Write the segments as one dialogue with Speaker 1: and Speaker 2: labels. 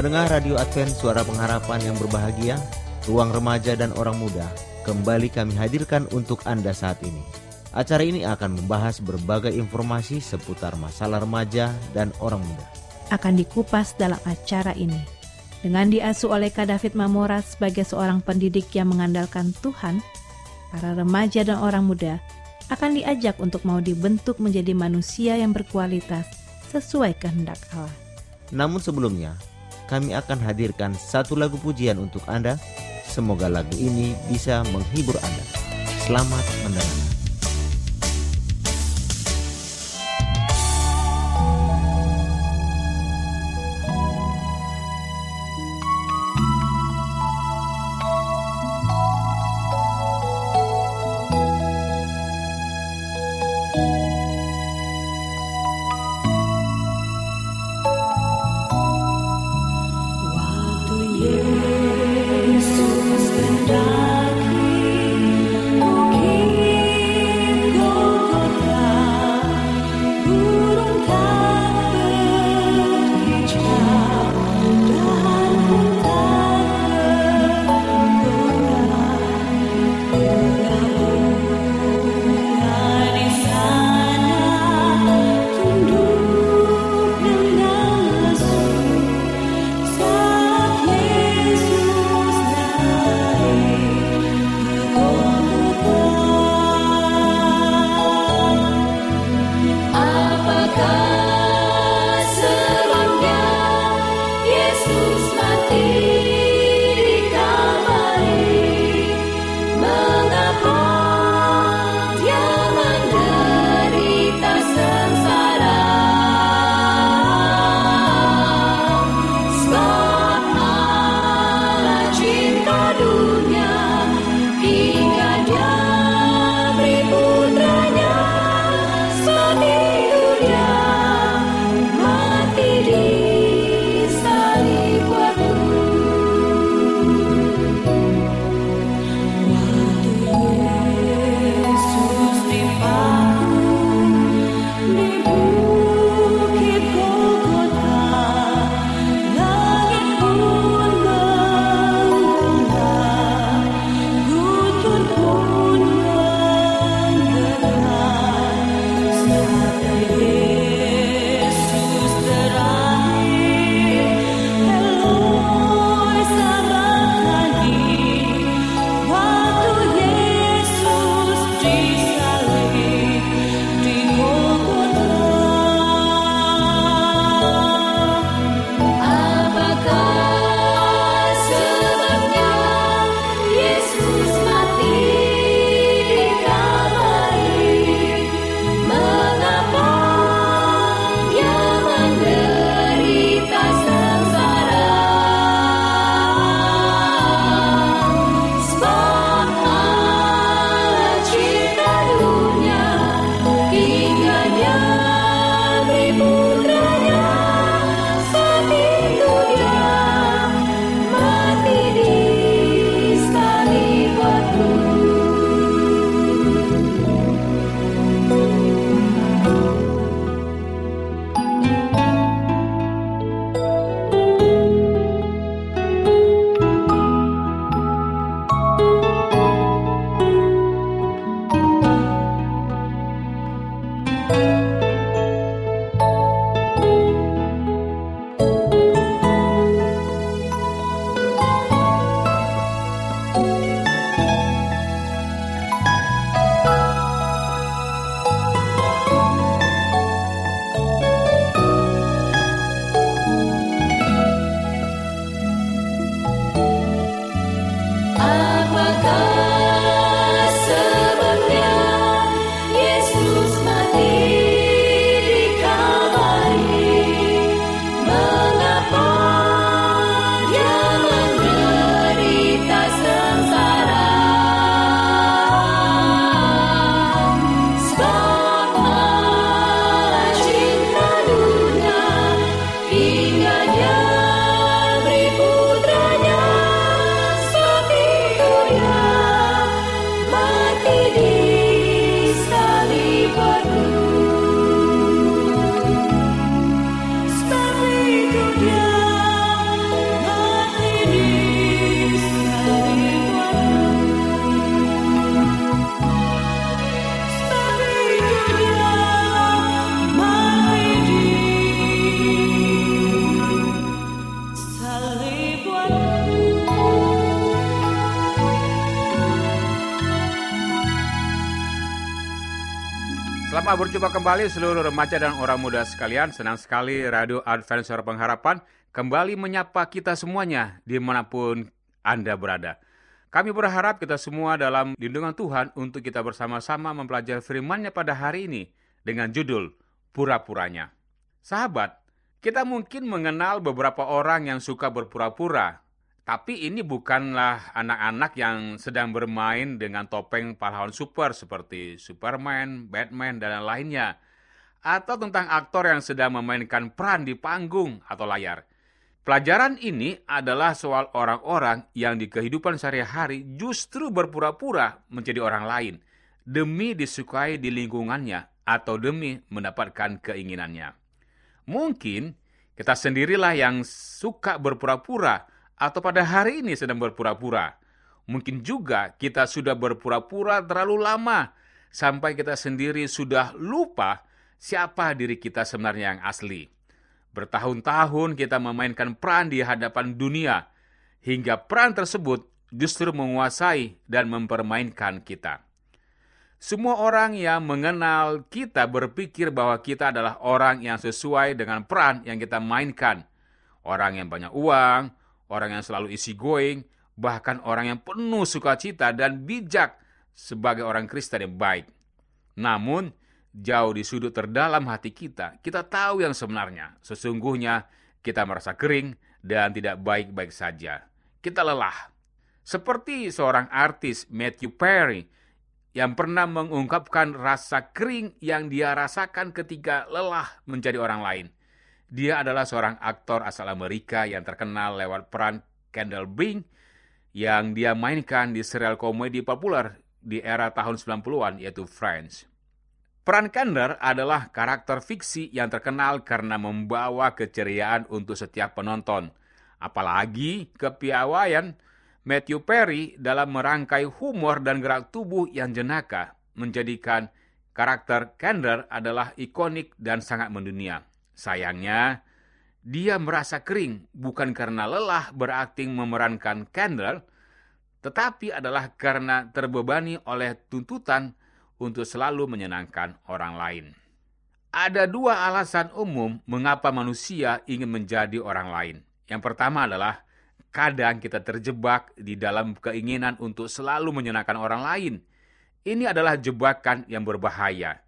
Speaker 1: Pendengar Radio Advent Suara Pengharapan yang berbahagia, Ruang Remaja dan Orang Muda, kembali kami hadirkan untuk Anda saat ini. Acara ini akan membahas berbagai informasi seputar masalah remaja dan orang muda.
Speaker 2: Akan dikupas dalam acara ini. Dengan diasuh oleh Kak David Mamora sebagai seorang pendidik yang mengandalkan Tuhan, para remaja dan orang muda akan diajak untuk mau dibentuk menjadi manusia yang berkualitas sesuai kehendak Allah.
Speaker 1: Namun sebelumnya, kami akan hadirkan satu lagu pujian untuk Anda. Semoga lagu ini bisa menghibur Anda. Selamat mendengarkan.
Speaker 3: people.
Speaker 4: Selamat berjumpa kembali seluruh remaja dan orang muda sekalian. Senang sekali Radio Adventure Pengharapan kembali menyapa kita semuanya di mana pun Anda berada. Kami berharap kita semua dalam lindungan Tuhan untuk kita bersama-sama mempelajari firman-Nya pada hari ini dengan judul Pura-Puranya. Sahabat, kita mungkin mengenal beberapa orang yang suka berpura-pura, tapi ini bukanlah anak-anak yang sedang bermain dengan topeng pahlawan super seperti Superman, Batman, dan lainnya. Atau tentang aktor yang sedang memainkan peran di panggung atau layar. Pelajaran ini adalah soal orang-orang yang di kehidupan sehari-hari justru berpura-pura menjadi orang lain demi disukai di lingkungannya atau demi mendapatkan keinginannya. Mungkin kita sendirilah yang suka berpura-pura atau pada hari ini sedang berpura-pura. Mungkin juga kita sudah berpura-pura terlalu lama sampai kita sendiri sudah lupa siapa diri kita sebenarnya yang asli. Bertahun-tahun kita memainkan peran di hadapan dunia, hingga peran tersebut justru menguasai dan mempermainkan kita. Semua orang yang mengenal kita berpikir bahwa kita adalah orang yang sesuai dengan peran yang kita mainkan. Orang yang banyak uang, orang yang selalu isi going, bahkan orang yang penuh sukacita dan bijak sebagai orang Kristen yang baik. Namun, jauh di sudut terdalam hati kita, kita tahu yang sebenarnya. Sesungguhnya kita merasa kering dan tidak baik-baik saja. Kita lelah. Seperti seorang artis Matthew Perry yang pernah mengungkapkan rasa kering yang dia rasakan ketika lelah menjadi orang lain. Dia adalah seorang aktor asal Amerika yang terkenal lewat peran Kendall Bing yang dia mainkan di serial komedi populer di era tahun 90-an yaitu Friends. Peran Kendall adalah karakter fiksi yang terkenal karena membawa keceriaan untuk setiap penonton. Apalagi kepiawaian Matthew Perry dalam merangkai humor dan gerak tubuh yang jenaka menjadikan karakter Kendall adalah ikonik dan sangat mendunia. Sayangnya, dia merasa kering bukan karena lelah berakting memerankan Kendall, tetapi adalah karena terbebani oleh tuntutan untuk selalu menyenangkan orang lain. Ada dua alasan umum mengapa manusia ingin menjadi orang lain. Yang pertama adalah kadang kita terjebak di dalam keinginan untuk selalu menyenangkan orang lain. Ini adalah jebakan yang berbahaya.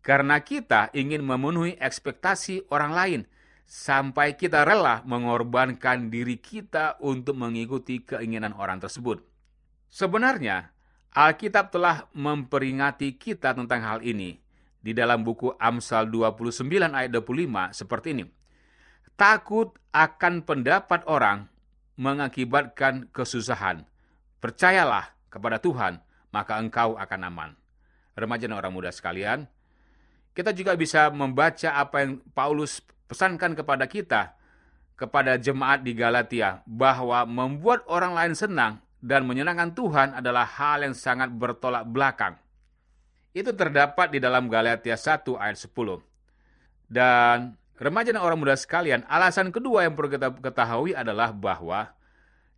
Speaker 4: Karena kita ingin memenuhi ekspektasi orang lain, sampai kita rela mengorbankan diri kita untuk mengikuti keinginan orang tersebut. Sebenarnya, Alkitab telah memperingati kita tentang hal ini. Di dalam buku Amsal 29 ayat 25 seperti ini. Takut akan pendapat orang mengakibatkan kesusahan. Percayalah kepada Tuhan, maka engkau akan aman. Remaja dan orang muda sekalian, kita juga bisa membaca apa yang Paulus pesankan kepada kita, kepada jemaat di Galatia, bahwa membuat orang lain senang dan menyenangkan Tuhan adalah hal yang sangat bertolak belakang. Itu terdapat di dalam Galatia 1 ayat 10. Dan remaja dan orang muda sekalian, alasan kedua yang perlu kita ketahui adalah bahwa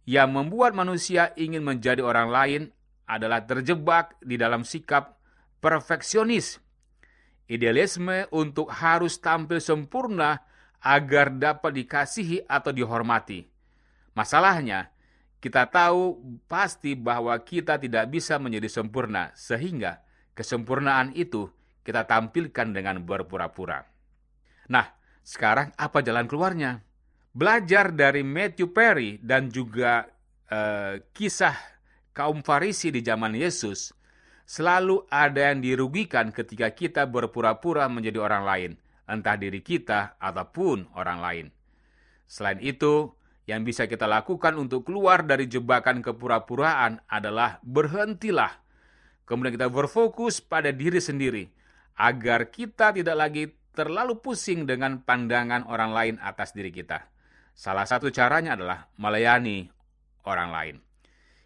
Speaker 4: yang membuat manusia ingin menjadi orang lain adalah terjebak di dalam sikap perfeksionis. Idealisme untuk harus tampil sempurna agar dapat dikasihi atau dihormati. Masalahnya, kita tahu pasti bahwa kita tidak bisa menjadi sempurna, sehingga kesempurnaan itu kita tampilkan dengan berpura-pura. Nah, sekarang apa jalan keluarnya? Belajar dari Matthew Perry dan juga eh, kisah kaum Farisi di zaman Yesus, selalu ada yang dirugikan ketika kita berpura-pura menjadi orang lain, entah diri kita ataupun orang lain. Selain itu, yang bisa kita lakukan untuk keluar dari jebakan kepura-puraan adalah berhentilah. Kemudian kita berfokus pada diri sendiri, agar kita tidak lagi terlalu pusing dengan pandangan orang lain atas diri kita. Salah satu caranya adalah melayani orang lain.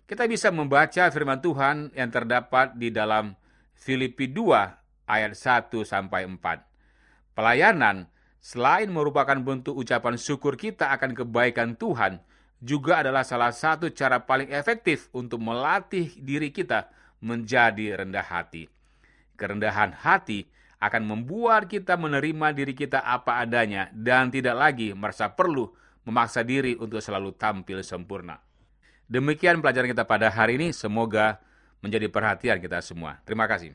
Speaker 4: Kita bisa membaca firman Tuhan yang terdapat di dalam Filipi 2 ayat 1 sampai 4. Pelayanan selain merupakan bentuk ucapan syukur kita akan kebaikan Tuhan, juga adalah salah satu cara paling efektif untuk melatih diri kita menjadi rendah hati. Kerendahan hati akan membuat kita menerima diri kita apa adanya dan tidak lagi merasa perlu memaksa diri untuk selalu tampil sempurna. Demikian pelajaran kita pada hari ini, semoga menjadi perhatian kita semua. Terima kasih.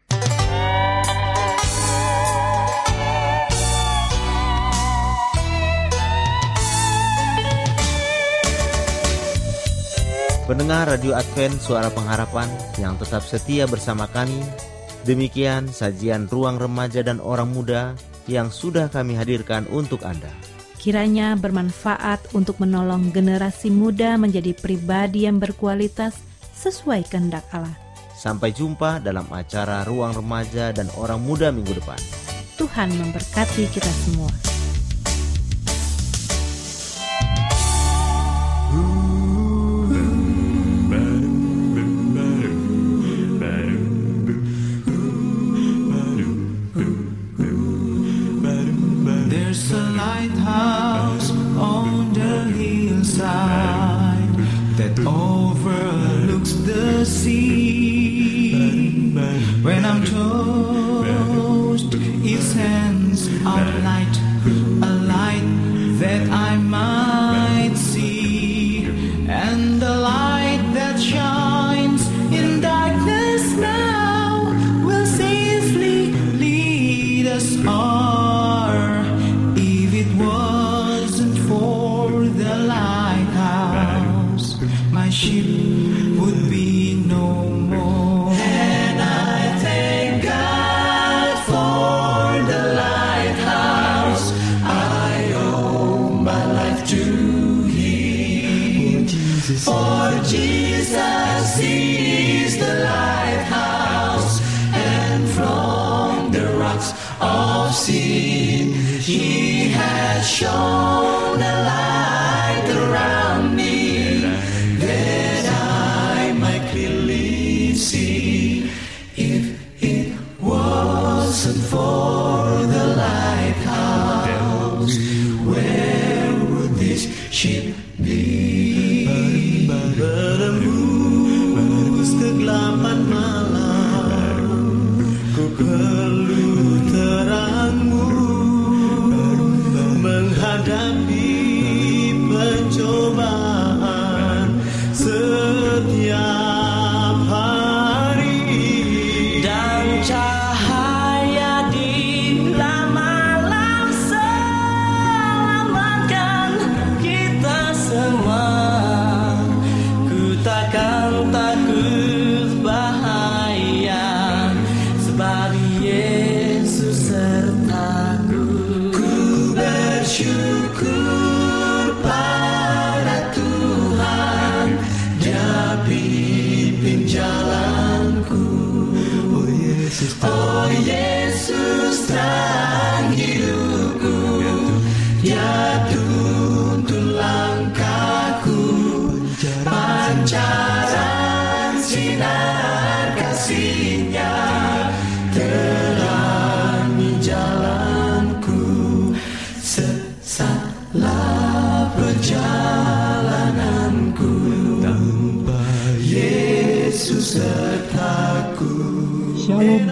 Speaker 1: Pendengar Radio Advent Suara Pengharapan yang tetap setia bersama kami, demikian sajian Ruang Remaja dan Orang Muda yang sudah kami hadirkan untuk Anda.
Speaker 2: Kiranya bermanfaat untuk menolong generasi muda menjadi pribadi yang berkualitas sesuai kehendak Allah.
Speaker 1: Sampai jumpa dalam acara Ruang Remaja dan Orang Muda minggu depan.
Speaker 2: Tuhan memberkati kita semua.
Speaker 5: When I'm toast, it sends out light, a light that I might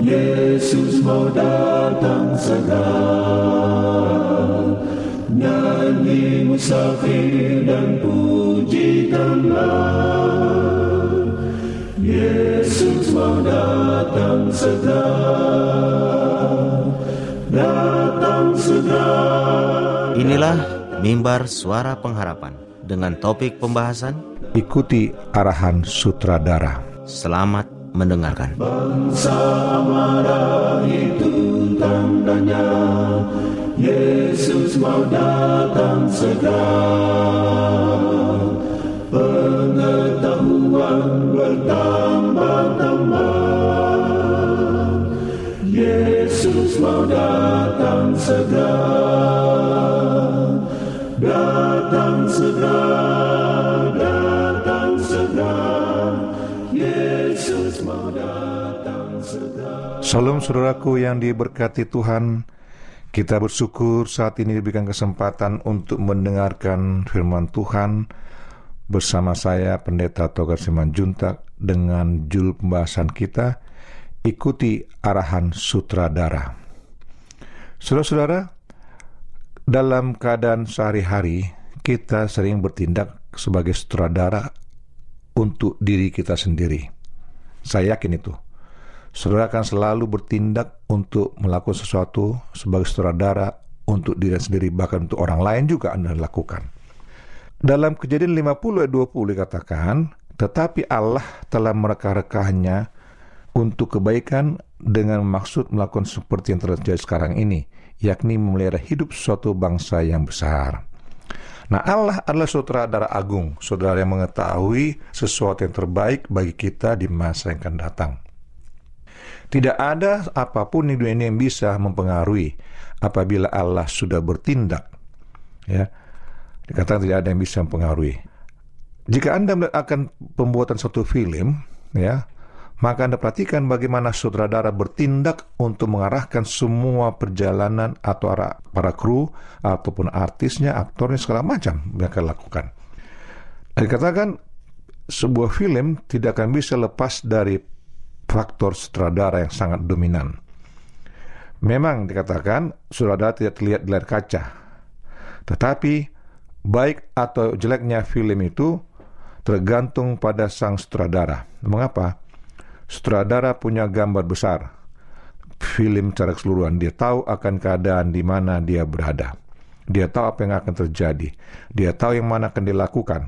Speaker 6: Yesus mau datang segera Nyanyi musafir dan pujikanlah Yesus mau datang segera, datang segera.
Speaker 1: Inilah mimbar suara pengharapan dengan topik pembahasan
Speaker 7: Ikuti arahan sutradara.
Speaker 1: Selamat mendengarkan.
Speaker 6: Bangsa marah itu tandanya, Yesus mau datang segera. Pengetahuan bertambah-tambah,
Speaker 7: Salam saudaraku yang diberkati Tuhan. Kita bersyukur saat ini diberikan kesempatan untuk mendengarkan firman Tuhan bersama saya Pendeta Togar Simanjuntak dengan judul pembahasan kita Ikuti Arahan Sutradara. Saudara-saudara, dalam keadaan sehari-hari kita sering bertindak sebagai sutradara untuk diri kita sendiri. Saya yakin itu. Saudara akan selalu bertindak untuk melakukan sesuatu sebagai sutradara untuk diri sendiri, bahkan untuk orang lain juga Anda lakukan. Dalam kejadian 50 ayat 20 dikatakan, tetapi Allah telah mereka-rekahnya untuk kebaikan dengan maksud melakukan seperti yang terjadi sekarang ini, yakni memelihara hidup suatu bangsa yang besar. Nah Allah adalah sutradara agung, saudara yang mengetahui sesuatu yang terbaik bagi kita di masa yang akan datang. Tidak ada apa pun di dunia ini yang bisa mempengaruhi apabila Allah sudah bertindak. Ya, dikatakan tidak ada yang bisa mempengaruhi. Jika Anda melihat akan pembuatan suatu film, ya, maka Anda perhatikan bagaimana sutradara bertindak untuk mengarahkan semua perjalanan atau para kru ataupun artisnya, aktornya segala macam mereka lakukan. Dan dikatakan sebuah film tidak akan bisa lepas dari faktor sutradara yang sangat dominan. Memang dikatakan sutradara tidak terlihat di layar kaca, tetapi baik atau jeleknya film itu tergantung pada sang sutradara. Mengapa? Sutradara punya gambar besar film secara keseluruhan. Dia tahu akan keadaan di mana dia berada. Dia tahu apa yang akan terjadi. Dia tahu yang mana akan dilakukan.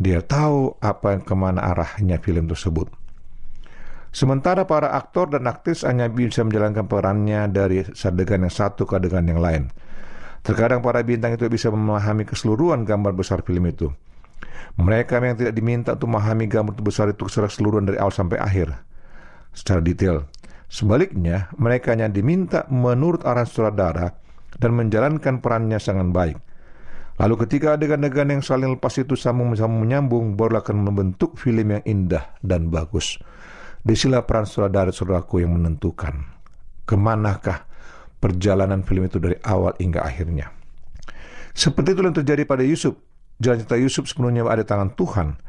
Speaker 7: Dia tahu apa yang ke mana arahnya film tersebut. Sementara para aktor dan aktris hanya bisa menjalankan perannya dari adegan yang satu ke adegan yang lain. Terkadang para bintang itu bisa memahami keseluruhan gambar besar film itu. Mereka yang tidak diminta untuk memahami gambar besar itu secara keseluruhan dari awal sampai akhir, secara detail. Sebaliknya, mereka hanya diminta menurut arahan sutradara dan menjalankan perannya sangat baik. Lalu ketika adegan-adegan yang saling lepas itu sambung-sambung menyambung, barulah akan membentuk film yang indah dan bagus. Di sinilah peran sutradara saudaraku yang menentukan ke manakah perjalanan film itu dari awal hingga akhirnya. Seperti itu yang terjadi pada Yusuf. Jalan cerita Yusuf sepenuhnya ada tangan Tuhan.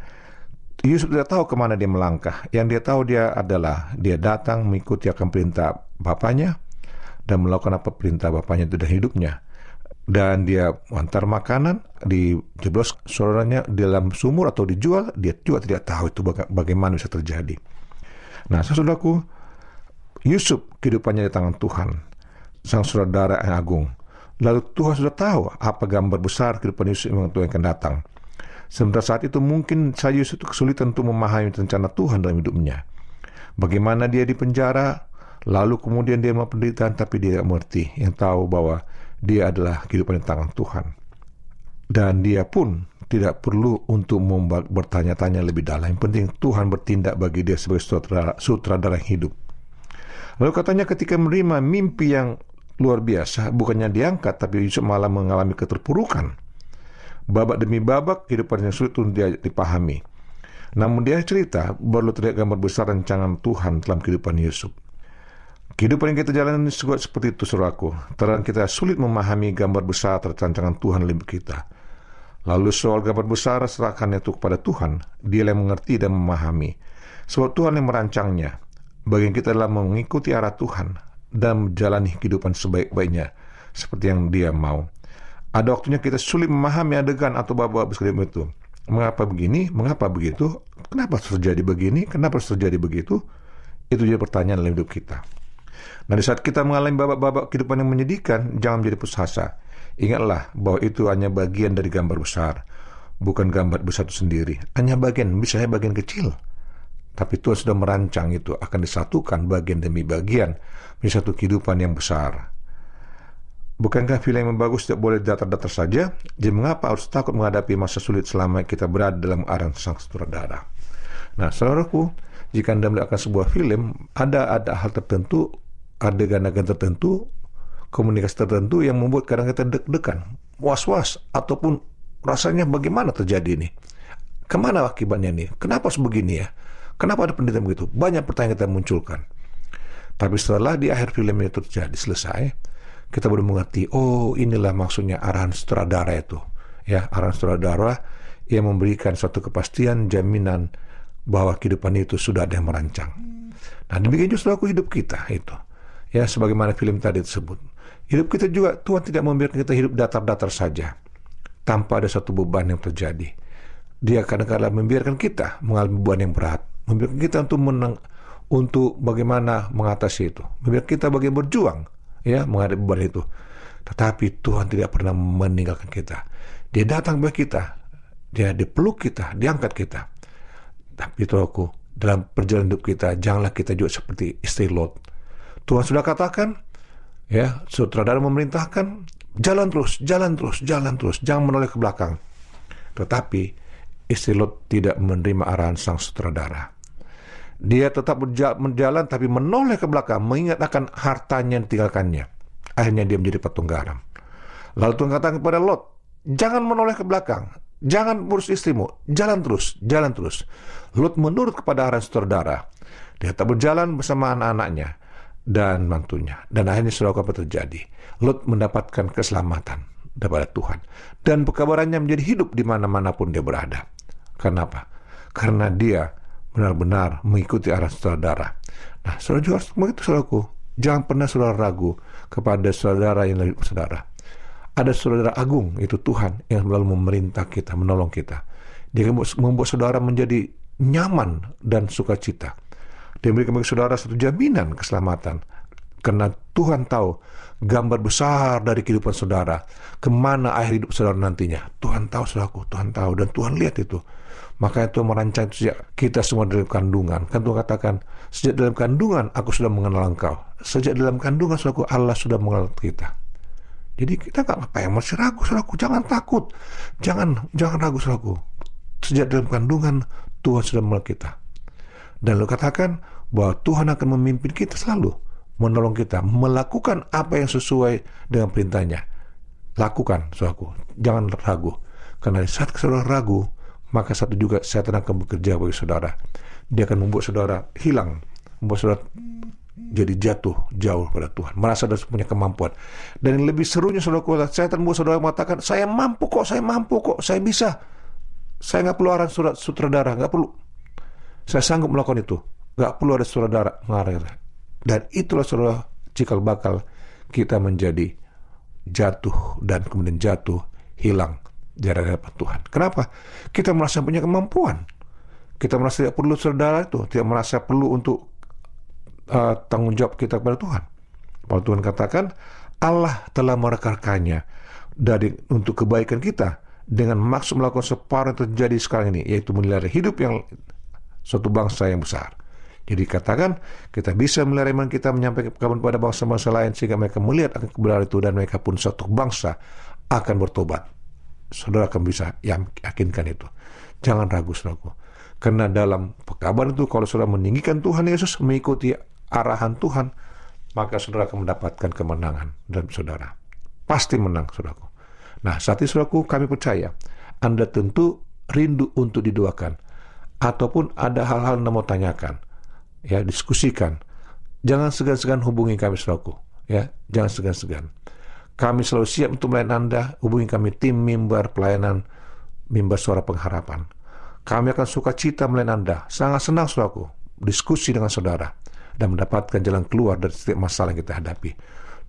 Speaker 7: Yusuf tidak tahu ke mana dia melangkah. Yang dia tahu dia adalah dia datang mengikuti akan perintah bapaknya dan melakukan apa perintah bapaknya itu dan hidupnya. Dan dia antar makanan di jeblos saudaranya di dalam sumur atau dijual, dia juga tidak tahu itu baga bagaimana bisa terjadi. Nah, saudaraku, Yusuf kehidupannya di tangan Tuhan, sang saudara yang agung. Lalu Tuhan sudah tahu apa gambar besar kehidupan Yusuf yang Tuhan akan datang. Sementara saat itu mungkin saya Yusuf itu kesulitan untuk memahami rencana Tuhan dalam hidupnya. Bagaimana dia di penjara, lalu kemudian dia melakukan penderitaan, tapi dia tidak mengerti. Yang tahu bahwa dia adalah kehidupan di tangan Tuhan. Dan dia pun tidak perlu untuk bertanya-tanya lebih dalam. Yang penting Tuhan bertindak bagi dia sebagai sutradara, sutradara yang hidup. Lalu katanya ketika menerima mimpi yang luar biasa, bukannya diangkat, tapi Yusuf malah mengalami keterpurukan. Babak demi babak, kehidupannya sulit untuk dia dipahami. Namun dia cerita, baru terlihat gambar besar rancangan Tuhan dalam kehidupan Yusuf. Kehidupan yang kita jalani juga seperti itu, saudaraku. Terang kita sulit memahami gambar besar rancangan Tuhan dalam kita. Lalu soal gambar besar serahkannya itu kepada Tuhan. Dia yang mengerti dan memahami. Sebab Tuhan yang merancangnya. Bagian kita adalah mengikuti arah Tuhan dan menjalani kehidupan sebaik-baiknya seperti yang dia mau. Ada waktunya kita sulit memahami adegan atau babak besar itu. Mengapa begini? Mengapa begitu? Kenapa terjadi begini? Kenapa terjadi begitu? Itu jadi pertanyaan dalam hidup kita. Nah di saat kita mengalami babak-babak kehidupan yang menyedihkan, jangan menjadi putus asa. Ingatlah bahwa itu hanya bagian dari gambar besar, bukan gambar besar itu sendiri. Hanya bagian, bisa bagian kecil. Tapi Tuhan sudah merancang itu akan disatukan bagian demi bagian menjadi satu kehidupan yang besar. Bukankah film yang bagus tidak boleh datar-datar saja? Jadi mengapa harus takut menghadapi masa sulit selama kita berada dalam arang sang sutradara? Nah, saudaraku, jika Anda melihat sebuah film, ada ada hal tertentu, adegan-adegan tertentu, komunikasi tertentu yang membuat kadang kita deg-degan, was-was, ataupun rasanya bagaimana terjadi ini? Ke mana akibatnya ini? Kenapa sebegini ya? Kenapa ada penderitaan begitu? Banyak pertanyaan kita munculkan. Tapi setelah di akhir film itu terjadi selesai, kita baru mengerti, oh inilah maksudnya arahan sutradara itu. Ya, arahan sutradara yang memberikan suatu kepastian, jaminan bahwa kehidupan itu sudah ada yang merancang. Nah, demikian justru aku hidup kita itu. Ya, sebagaimana film tadi tersebut. Hidup kita juga Tuhan tidak membiarkan kita hidup datar-datar saja tanpa ada satu beban yang terjadi. Dia kadang-kadang membiarkan kita mengalami beban yang berat, membiarkan kita untuk menang, untuk bagaimana mengatasi itu, membiarkan kita bagaimana berjuang, ya menghadapi beban itu. Tetapi Tuhan tidak pernah meninggalkan kita. Dia datang bagi kita, dia dipeluk kita, diangkat kita. Tapi itu aku dalam perjalanan hidup kita, janganlah kita juga seperti istri Lot. Tuhan sudah katakan, ya, sutradara memerintahkan, jalan terus, jalan terus, jalan terus, jangan menoleh ke belakang. Tetapi istri Lot tidak menerima arahan sang sutradara. Dia tetap berjalan tapi menoleh ke belakang, mengingat akan hartanya yang ditinggalkannya. Akhirnya dia menjadi patung garam. Lalu Tuhan katakan kepada Lot, jangan menoleh ke belakang, jangan urus istrimu, jalan terus, jalan terus. Lot menurut kepada arahan sutradara. Dia tetap berjalan bersama anak-anaknya dan mantunya. Dan akhirnya saudara apa terjadi? Lot mendapatkan keselamatan daripada Tuhan. Dan pekabarannya menjadi hidup di mana-mana pun dia berada. Kenapa? Karena dia benar-benar mengikuti arah saudara. Nah, saudara juga harus begitu saudaraku. Jangan pernah saudara ragu kepada saudara yang lebih saudara. Ada saudara agung, itu Tuhan yang selalu memerintah kita, menolong kita. Dia membuat saudara menjadi nyaman dan sukacita. Dia memberikan bagi saudara satu jaminan keselamatan. Karena Tuhan tahu gambar besar dari kehidupan saudara. Ke mana akhir hidup saudara nantinya. Tuhan tahu saudaraku, Tuhan tahu. Dan Tuhan lihat itu. Maka itu merancang itu sejak kita semua dalam kandungan. Kan Tuhan katakan, sejak dalam kandungan aku sudah mengenal engkau. Sejak dalam kandungan saudaraku Allah sudah mengenal kita. Jadi kita nggak apa yang masih ragu saudaraku. Jangan takut. Jangan jangan ragu saudaraku. Sejak dalam kandungan Tuhan sudah mengenal kita. Dan lo katakan bahwa Tuhan akan memimpin kita selalu. Menolong kita. Melakukan apa yang sesuai dengan perintahnya. Lakukan saudaraku. Jangan ragu. Karena saat saudara ragu, maka satu juga setan akan bekerja bagi saudara. Dia akan membuat saudara hilang, membuat saudara jadi jatuh jauh pada Tuhan, merasa sudah punya kemampuan. Dan yang lebih serunya saudara setan membuat saudara mengatakan, saya mampu kok, saya mampu kok, saya bisa. Saya nggak perlu arahan surat sutradara, nggak perlu. Saya sanggup melakukan itu, nggak perlu ada sutradara mengarah. Dan itulah saudara cikal bakal kita menjadi jatuh dan kemudian jatuh hilang di hadapan Tuhan. Kenapa? Kita merasa punya kemampuan. Kita merasa tidak perlu saudara itu, tidak merasa perlu untuk uh, tanggung jawab kita kepada Tuhan. Kalau Tuhan katakan, Allah telah merekarkannya dari untuk kebaikan kita dengan maksud melakukan separuh yang terjadi sekarang ini, yaitu menilai hidup yang suatu bangsa yang besar. Jadi katakan kita bisa melihara iman kita menyampaikan kepada bangsa-bangsa lain sehingga mereka melihat akan kebenaran itu dan mereka pun suatu bangsa akan bertobat saudara akan bisa yakinkan itu. Jangan ragu, saudaraku. Karena dalam kabar itu, kalau saudara meninggikan Tuhan Yesus, mengikuti arahan Tuhan, maka saudara akan mendapatkan kemenangan dan saudara. Pasti menang, saudaraku. Nah, saat ini, saudaraku, kami percaya Anda tentu rindu untuk didoakan. Ataupun ada hal-hal yang mau tanyakan. Ya, diskusikan. Jangan segan-segan hubungi kami, saudaraku. Ya, jangan segan-segan. Kami selalu siap untuk melayani Anda. Hubungi kami tim mimbar pelayanan mimbar suara pengharapan. Kami akan suka cita melayani Anda. Sangat senang saudaraku. Diskusi dengan saudara. Dan mendapatkan jalan keluar dari setiap masalah yang kita hadapi.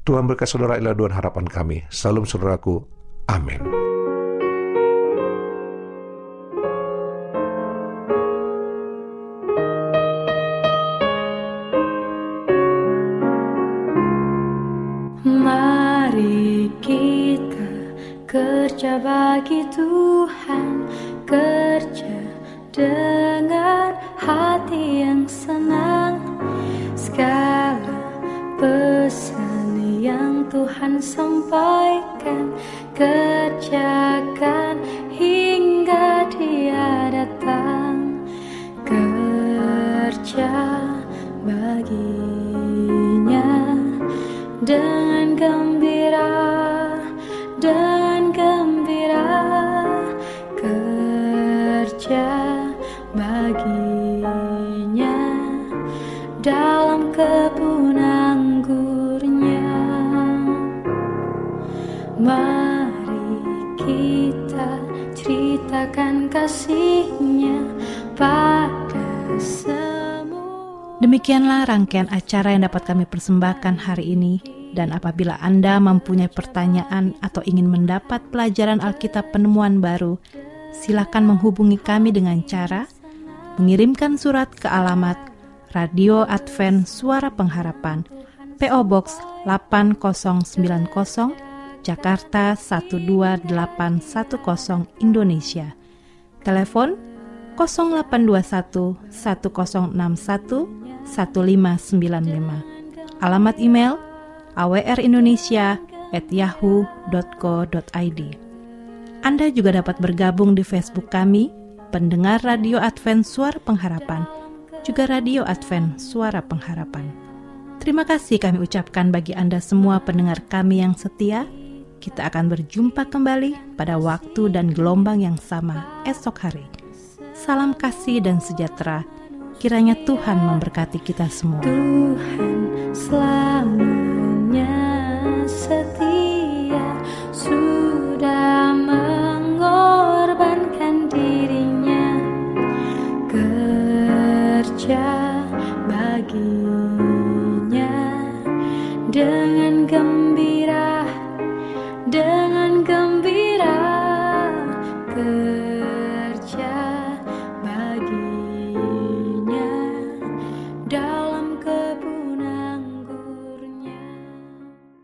Speaker 7: Tuhan berkat saudara adalah doa harapan kami. Salam saudaraku. Amin.
Speaker 3: Bagi Tuhan, kerja kebun anggurnya. Mari kita ceritakan kasihnya pada semua.
Speaker 2: Demikianlah rangkaian acara yang dapat kami persembahkan hari ini. Dan apabila Anda mempunyai pertanyaan atau ingin mendapat pelajaran Alkitab penemuan baru, silakan menghubungi kami dengan cara mengirimkan surat ke alamat Radio Advent Suara Pengharapan, PO Box 8090, Jakarta 12810 Indonesia. Telepon 0821 1061 1595. Alamat email awrindonesia@yahoo.co.id. Anda juga dapat bergabung di Facebook kami, pendengar Radio Advent Suara Pengharapan, juga Radio Advent Suara Pengharapan. Terima kasih kami ucapkan bagi Anda semua pendengar kami yang setia. Kita akan berjumpa kembali pada waktu dan gelombang yang sama esok hari. Salam kasih dan sejahtera. Kiranya Tuhan memberkati kita semua.
Speaker 3: Tuhan selamanya setia kerja